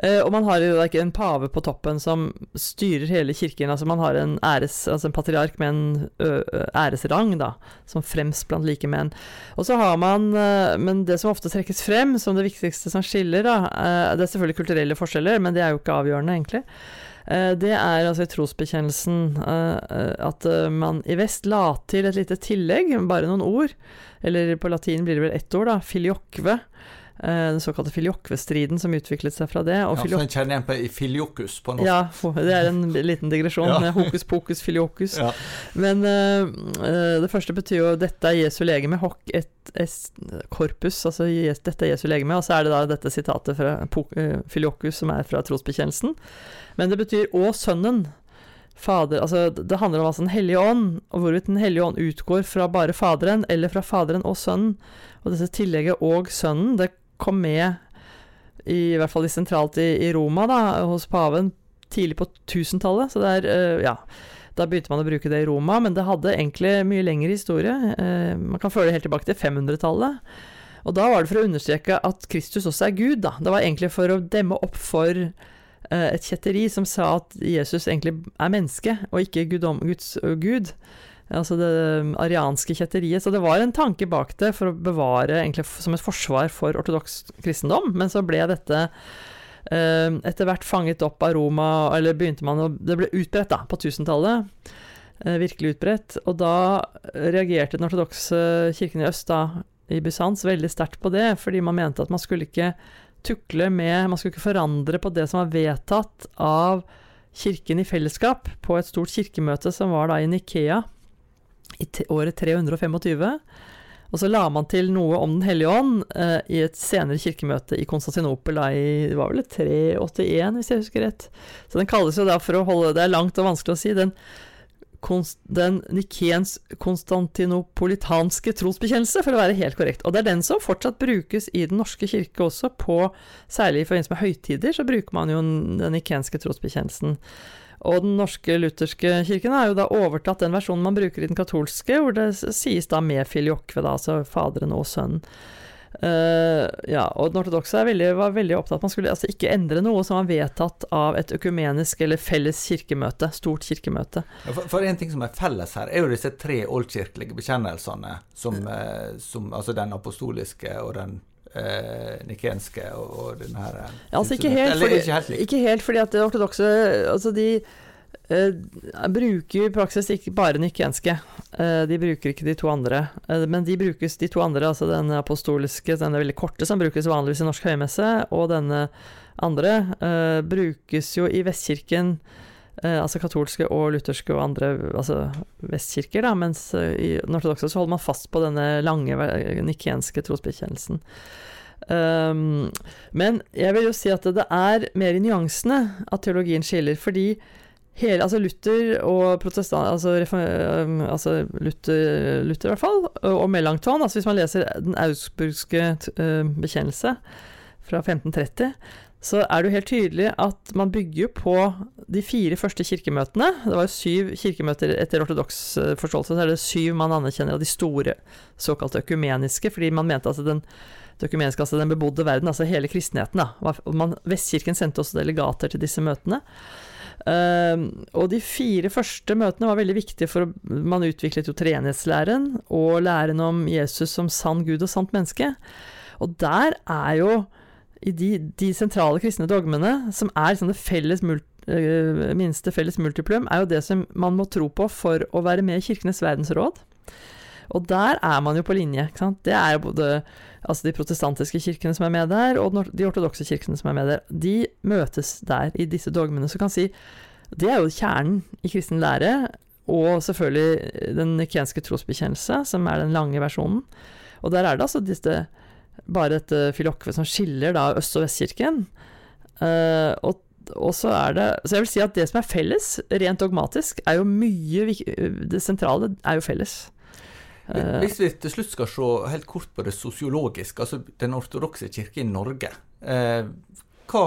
Uh, og man har jo ikke en pave på toppen som styrer hele kirken. altså Man har en, æres, altså en patriark med en æresrang, da, som fremst blant like menn. Og så har man uh, Men det som ofte trekkes frem som det viktigste som skiller, da, det er selvfølgelig kulturelle forskjeller, men det er jo ikke avgjørende, egentlig. Det er altså i trosbekjennelsen at man i vest la til et lite tillegg, bare noen ord. Eller på latin blir det vel ett ord, da. Filiokve Eh, den såkalte filiokvestriden som utviklet seg fra det. Og ja, så kjenner jeg på i filiokus på norsk. Ja, det er en liten digresjon. ja. Hokus pokus filiokus. Ja. Men uh, det første betyr jo 'dette er Jesu legeme', hokk et, et corpus, altså 'dette er Jesu legeme', og så er det da dette sitatet fra uh, filiokus som er fra trosbekjennelsen. Men det betyr 'og Sønnen'. Fader, altså Det handler om altså Den hellige ånd, og hvorvidt Den hellige ånd utgår fra bare Faderen eller fra Faderen og Sønnen. Og dette tillegget 'og Sønnen' det kom med, i, i hvert fall sentralt i, i, Roma, da, hos paven, tidlig på 1000-tallet. Så det uh, Ja. Da begynte man å bruke det i Roma, men det hadde egentlig mye lengre historie. Uh, man kan føle det helt tilbake til 500-tallet. Og da var det for å understreke at Kristus også er Gud, da. Det var egentlig for å demme opp for uh, et kjetteri som sa at Jesus egentlig er menneske, og ikke Gud Guds Gud altså det um, arianske kjetteriet. Så det var en tanke bak det for å bevare, egentlig som et forsvar for ortodoks kristendom. Men så ble dette eh, etter hvert fanget opp av Roma, eller begynte man å Det ble utbredt da, på 1000-tallet. Eh, virkelig utbredt. Og da reagerte den ortodokse kirken i øst, da, i Bysants, veldig sterkt på det, fordi man mente at man skulle ikke tukle med Man skulle ikke forandre på det som var vedtatt av kirken i fellesskap på et stort kirkemøte som var da i Nikea i året 325. Og så la man til noe om Den hellige ånd eh, i et senere kirkemøte i Konstantinopel da i det var vel 381, hvis jeg husker rett. Så den kalles jo da for å holde Det er langt og vanskelig å si. Den, den Nikens konstantinopolitanske trosbekjennelse, for å være helt korrekt. Og det er den som fortsatt brukes i Den norske kirke også, på, særlig i forbindelse med høytider, så bruker man jo den nikenske trosbekjennelsen. Og den norske lutherske kirken har jo da overtatt den versjonen man bruker i den katolske, hvor det sies da med filiokve, da, altså Faderen og Sønnen. Uh, ja, og den ortodokse var veldig opptatt man skulle altså ikke endre noe som var vedtatt av et økumenisk eller felles kirkemøte, stort kirkemøte. For, for, en ting som er felles her, er jo disse tre oldkirkelige bekjennelsene, som, uh, som, altså den apostoliske og den eh, nikenske og, og den her ja, altså ikke helt, fordi, ikke, helt ikke helt, fordi at det ortodokse Altså, de eh, bruker i praksis ikke bare nikenske. Eh, de bruker ikke de to andre. Eh, men de brukes, de to andre, altså den apostoliske, den er veldig korte, som brukes vanligvis i norsk høymesse, og denne andre, eh, brukes jo i Vestkirken. Eh, altså katolske og lutherske og andre altså vestkirker, da, mens i den ortodokse holder man fast på denne lange nikenske trosbekjennelsen. Um, men jeg vil jo si at det er mer i nyansene at teologien skiller, fordi hele, altså Luther og protestant, altså, um, altså Luther, Luther, i hvert fall, og Melanchthon, altså hvis man leser den augsburgske uh, bekjennelse fra 1530, så er det jo helt tydelig at man bygger på de fire første kirkemøtene. Det var jo syv kirkemøter etter ortodoks uh, forståelse, så er det syv man anerkjenner av de store såkalte økumeniske, fordi man mente at den det økumeniske, altså den bebodde verden, altså hele kristenheten. Da. Man, Vestkirken sendte også delegater til disse møtene. Uh, og de fire første møtene var veldig viktige, for man utviklet jo treenighetslæren og læren om Jesus som sann Gud og sant menneske. Og der er jo i de, de sentrale kristne dogmene, som er sånne felles mult, uh, minste felles multiplum, er jo det som man må tro på for å være med i Kirkenes verdensråd. Og der er man jo på linje. Det er jo både altså de protestantiske kirkene som er med der, og de ortodokse kirkene som er med der. De møtes der i disse dogmene. Så kan si Det er jo kjernen i kristen lære, og selvfølgelig den nikenske trosbekjennelse, som er den lange versjonen. Og der er det altså disse, bare dette filokve som skiller da Øst- og Vestkirken. Uh, og, og, så er det Så jeg vil si at det som er felles, rent dogmatisk, er jo mye Det sentrale er jo felles. Uh, Hvis vi til slutt skal se helt kort på det sosiologiske, altså den ortodokse kirke i Norge. Uh, hva,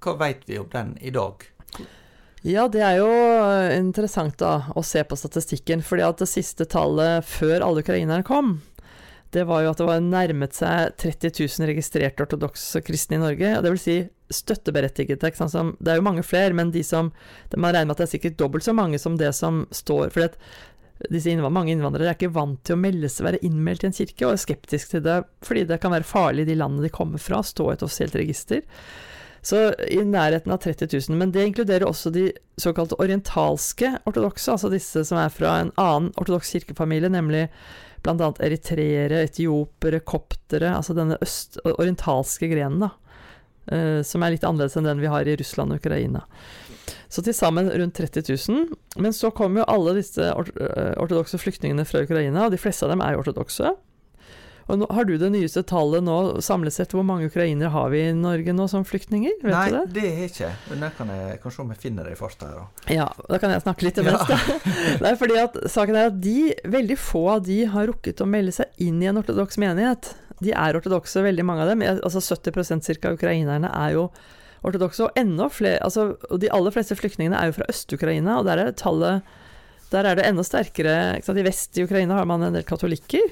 hva vet vi om den i dag? Ja, det er jo interessant da å se på statistikken. fordi at det siste tallet før alle ukrainerne kom, det var jo at det var nærmet seg 30 000 registrerte ortodokse kristne i Norge. og Det vil si støtteberettigede. det er jo mange flere, men de som man regner med at det er sikkert dobbelt så mange som det som står. for disse mange innvandrere er ikke vant til å melde seg, være innmeldt i en kirke, og er skeptisk til det fordi det kan være farlig i de landene de kommer fra, å stå i et offisielt register. Så i nærheten av 30 000. Men det inkluderer også de såkalte orientalske ortodokse, altså disse som er fra en annen ortodoks kirkefamilie, nemlig bl.a. eritreere, etiopere, koptere, altså denne øst orientalske grenen, da. Uh, som er litt annerledes enn den vi har i Russland og Ukraina. Så til sammen rundt 30 000. Men så kommer jo alle disse eh, ortodokse flyktningene fra Ukraina, og de fleste av dem er jo ortodokse. Og nå, Har du det nyeste tallet nå, samlet sett, hvor mange ukrainere har vi i Norge nå som flyktninger? Vet Nei, det? det har jeg ikke. Men der kan jeg kanskje om jeg finner det i farta her. Da. Ja, da kan jeg snakke litt imens. Ja. det er fordi at saken er at de, veldig få av de har rukket å melde seg inn i en ortodoks menighet. De er ortodokse, veldig mange av dem. Altså 70% ca. ukrainerne er jo ortodokse. Og enda flere, altså, de aller fleste flyktningene er jo fra Øst-Ukraina, og der er tallet der er det enda sterkere. I vest i Ukraina har man en del katolikker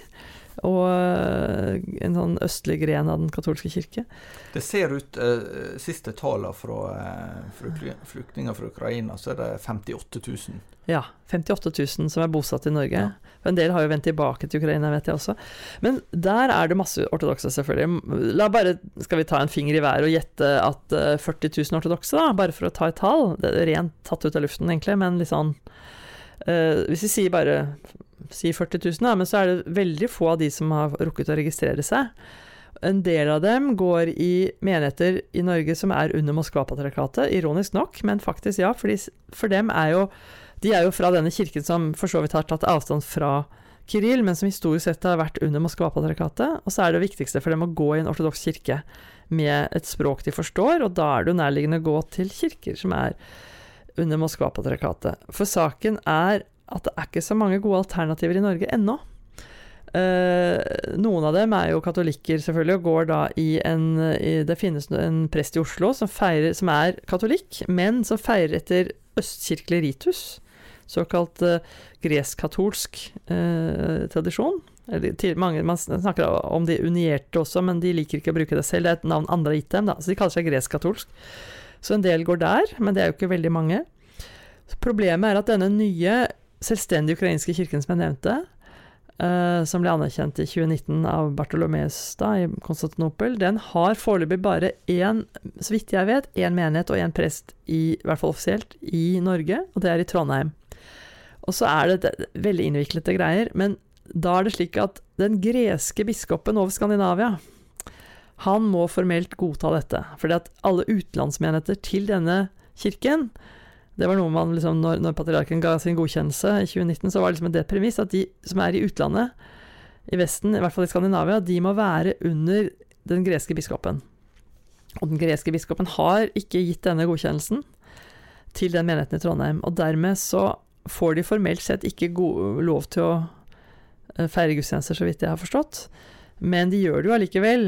og eh, en sånn østlig gren av den katolske kirke. Det ser ut eh, Siste tallene fra, eh, flyktninger fra Ukraina, så er det 58 000. Ja. 58 000 som er bosatt i Norge. Ja. En del har jo vendt tilbake til Ukraina, vet jeg også. Men der er det masse ortodokse, selvfølgelig. La bare, Skal vi ta en finger i været og gjette at uh, 40 000 ortodokse, da? Bare for å ta et tall. Det er rent tatt ut av luften, egentlig, men litt sånn Hvis vi sier bare si 40 000, da, men så er det veldig få av de som har rukket å registrere seg. En del av dem går i menigheter i Norge som er under Moskva-patriarkatet, ironisk nok, men faktisk ja, fordi for dem er jo De er jo fra denne kirken som for så vidt har tatt avstand fra Kirill, men som historisk sett har vært under Moskva-patriarkatet. Og så er det viktigste for dem å gå i en ortodoks kirke med et språk de forstår, og da er det jo nærliggende å gå til kirker som er under Moskva-patriarkatet. For saken er at det er ikke så mange gode alternativer i Norge ennå. Uh, noen av dem er jo katolikker, selvfølgelig, og går da i en i, Det finnes en prest i Oslo som, feirer, som er katolikk, men som feirer etter østkirkelig ritus. Såkalt uh, gresk-katolsk uh, tradisjon. Eller, til, mange, man snakker om de unierte også, men de liker ikke å bruke det selv. Det er et navn andre har gitt dem, da. så de kaller seg gresk-katolsk. Så en del går der, men det er jo ikke veldig mange. Problemet er at denne nye selvstendige ukrainske kirken som jeg nevnte, uh, som ble anerkjent i 2019 av Bartolomeus da, i Konstantinopel, den har foreløpig bare én, så vidt jeg vet, én menighet og én prest, i, i hvert fall offisielt, i Norge, og det er i Trondheim. Og så er det, veldig innviklete greier, men da er det slik at den greske biskopen over Skandinavia, han må formelt godta dette, fordi at alle utenlandsmenigheter til denne kirken det var noe man liksom, når, når, patriarken ga sin godkjennelse i 2019, så var det liksom det premiss at de som er i utlandet, i Vesten, i hvert fall i Skandinavia, de må være under den greske biskopen. Og den greske biskopen har ikke gitt denne godkjennelsen til den menigheten i Trondheim. Og dermed så får de formelt sett ikke god, lov til å eh, feire gudstjenester, så vidt jeg har forstått. Men de gjør det jo allikevel.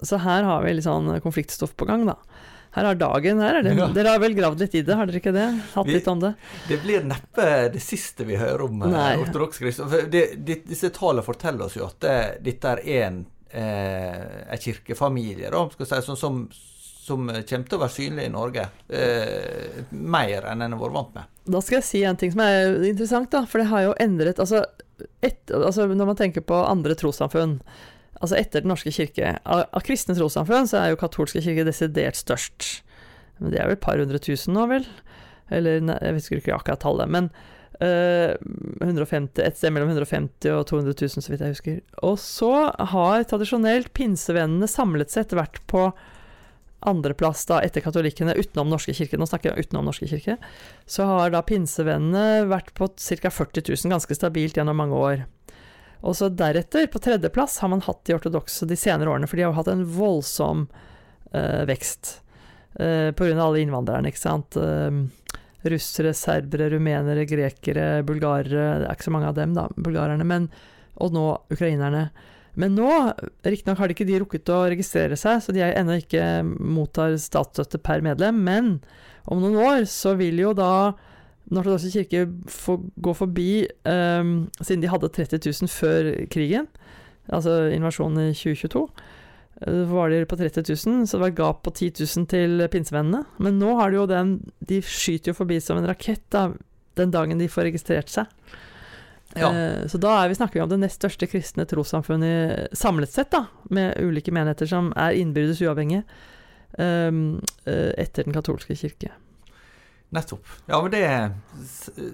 Så her har vi litt sånn konfliktstoff på gang, da. Her har dagen her. Det, ja. Dere har vel gravd litt i det, har dere ikke det? Hatt vi, litt om det? Det blir neppe det siste vi hører om eh, ortodoks kristne. Disse tallene forteller oss jo at det, dette er en, eh, kirkefamilie da, skal si, som, som, som, kommer til å være synlig i Norge. Eh, mer enn en har vært vant med. Da skal jeg si en ting som er interessant, da. For det har jo endret altså, et, altså Når man tenker på andre trossamfunn Altså etter Den norske kirke Av, av kristne trossamfunn så er jo katolske kirke desidert størst. Men det er vel et par hundre tusen nå, vel? Eller nei, jeg husker ikke akkurat tallet. Men uh, eh, 150, et sted mellom 150 og 200 000, så vidt jeg husker. Og så har tradisjonelt pinsevennene samlet sett vært på andreplass da etter katolikkene utenom Norske kirke, nå snakker jeg utenom Norske kirke, så har da pinsevennene vært på ca. 40 000, ganske stabilt gjennom mange år. Og så deretter, på tredjeplass, har man hatt de ortodokse de senere årene, for de har jo hatt en voldsom uh, vekst uh, pga. alle innvandrerne, ikke sant. Uh, russere, serbere, rumenere, grekere, bulgarere Det er ikke så mange av dem, da, bulgarerne, men, og nå ukrainerne. Men nå, riktignok har de ikke de rukket å registrere seg, så de ennå ikke mottar statsstøtte per medlem, men om noen år så vil jo da Den ortodokse kirke for, gå forbi um, Siden de hadde 30 000 før krigen, altså invasjonen i 2022, uh, var de på 30 000, så det var et gap på 10 000 til pinsevennene. Men nå har de jo den De skyter jo forbi som en rakett da, den dagen de får registrert seg. Ja. Uh, Så da er vi snakker vi om det nest største kristne trossamfunnet samlet sett, da, med ulike menigheter som er innbyrdes uavhengige, um, uh, etter den katolske kirke. Nettopp. Ja, men det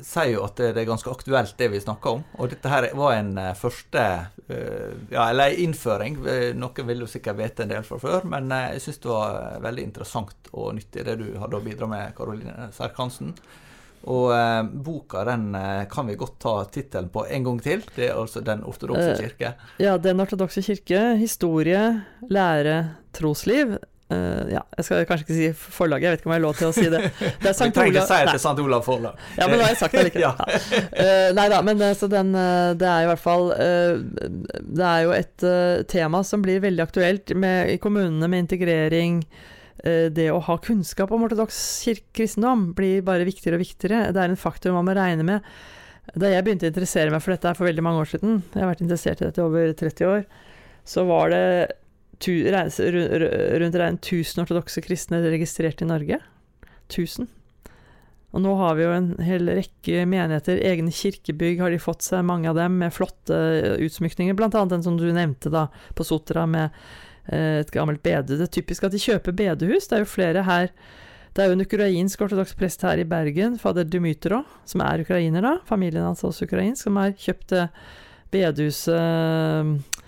sier jo at det er ganske aktuelt, det vi snakker om. Og dette her var en eh, første eh, Ja, eller en innføring. Eh, Noen vil jo sikkert vite en del fra før, men jeg syns det var veldig interessant og nyttig det du hadde å bidra med, Karoline Serkansen. Og eh, boka den kan vi godt ta tittelen på en gang til. Det er altså Den ortodokse kirke. Ja, Den ortodokse kirke, historie, lære, trosliv. Eh, ja, jeg skal kanskje ikke si forlaget, jeg vet ikke om jeg har lov til å si det. Det er Sankt Olav- si til St. Olav Forlag. Ja, men da har jeg sagt det likevel. Ja. Eh, nei da, men eh, så den, det er i hvert fall uh, Det er jo et tema som blir veldig aktuelt med, i kommunene med integrering. Det å ha kunnskap om ortodoks kristendom blir bare viktigere og viktigere. Det er en faktor man må regne med. Da jeg begynte å interessere meg for dette for veldig mange år siden, jeg har vært interessert i dette i over 30 år, så var det tu, reis- ru- ru- rundt regnet 1000 ortodokse kristne registrert i Norge. 1000. Og nå har vi jo en hel rekke menigheter, egne kirkebygg har de fått seg, mange av dem med flotte utsmykninger, blant annet den som du nevnte da, på Sotra med eh, et gammelt bede. Det er typisk at de kjøper bedehus, det er jo flere her. Det er jo en ukrainsk ortodoks prest her i Bergen, fader Dmytro, som er ukrainer da, familien hans er også ukrainsk, som har kjøpt bedehuset eh,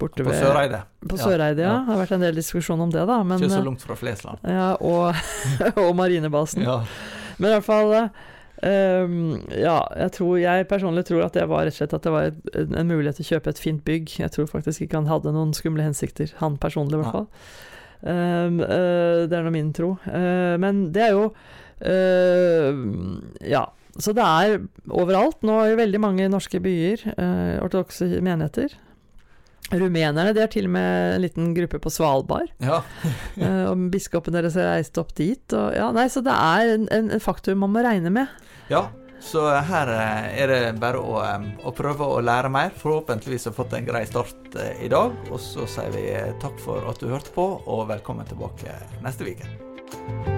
borte På ved Søreide. På Søreide, ja. ja. Det har vært en del diskusjon om det, da. Men, Ikke så eh, langt fra Flesland. ja, og, og marinebasen. Ja. Men i hvert fall um, Ja, jeg tror Jeg personlig tror at det var rett og slett at det var et, en, en mulighet til å kjøpe et fint bygg. Jeg tror faktisk ikke han hadde noen skumle hensikter, han personlig i hvert fall. Um, uh, det er nå min tro. Uh, men det er jo uh, Ja. Så det er overalt nå i veldig mange norske byer, eh, ortodokse menigheter. Rumenerne de har til og med en liten gruppe på Svalbard. ja. Eh, og biskopen deres har reist opp dit. Og, ja, nei, så det er en, en, en faktor man må regne med. Ja, så her eh, er det bare å, eh, å prøve å lære mer. Forhåpentligvis har fått en grei start i dag. Og så sier vi takk for at du hørte på, og velkommen tilbake neste uke.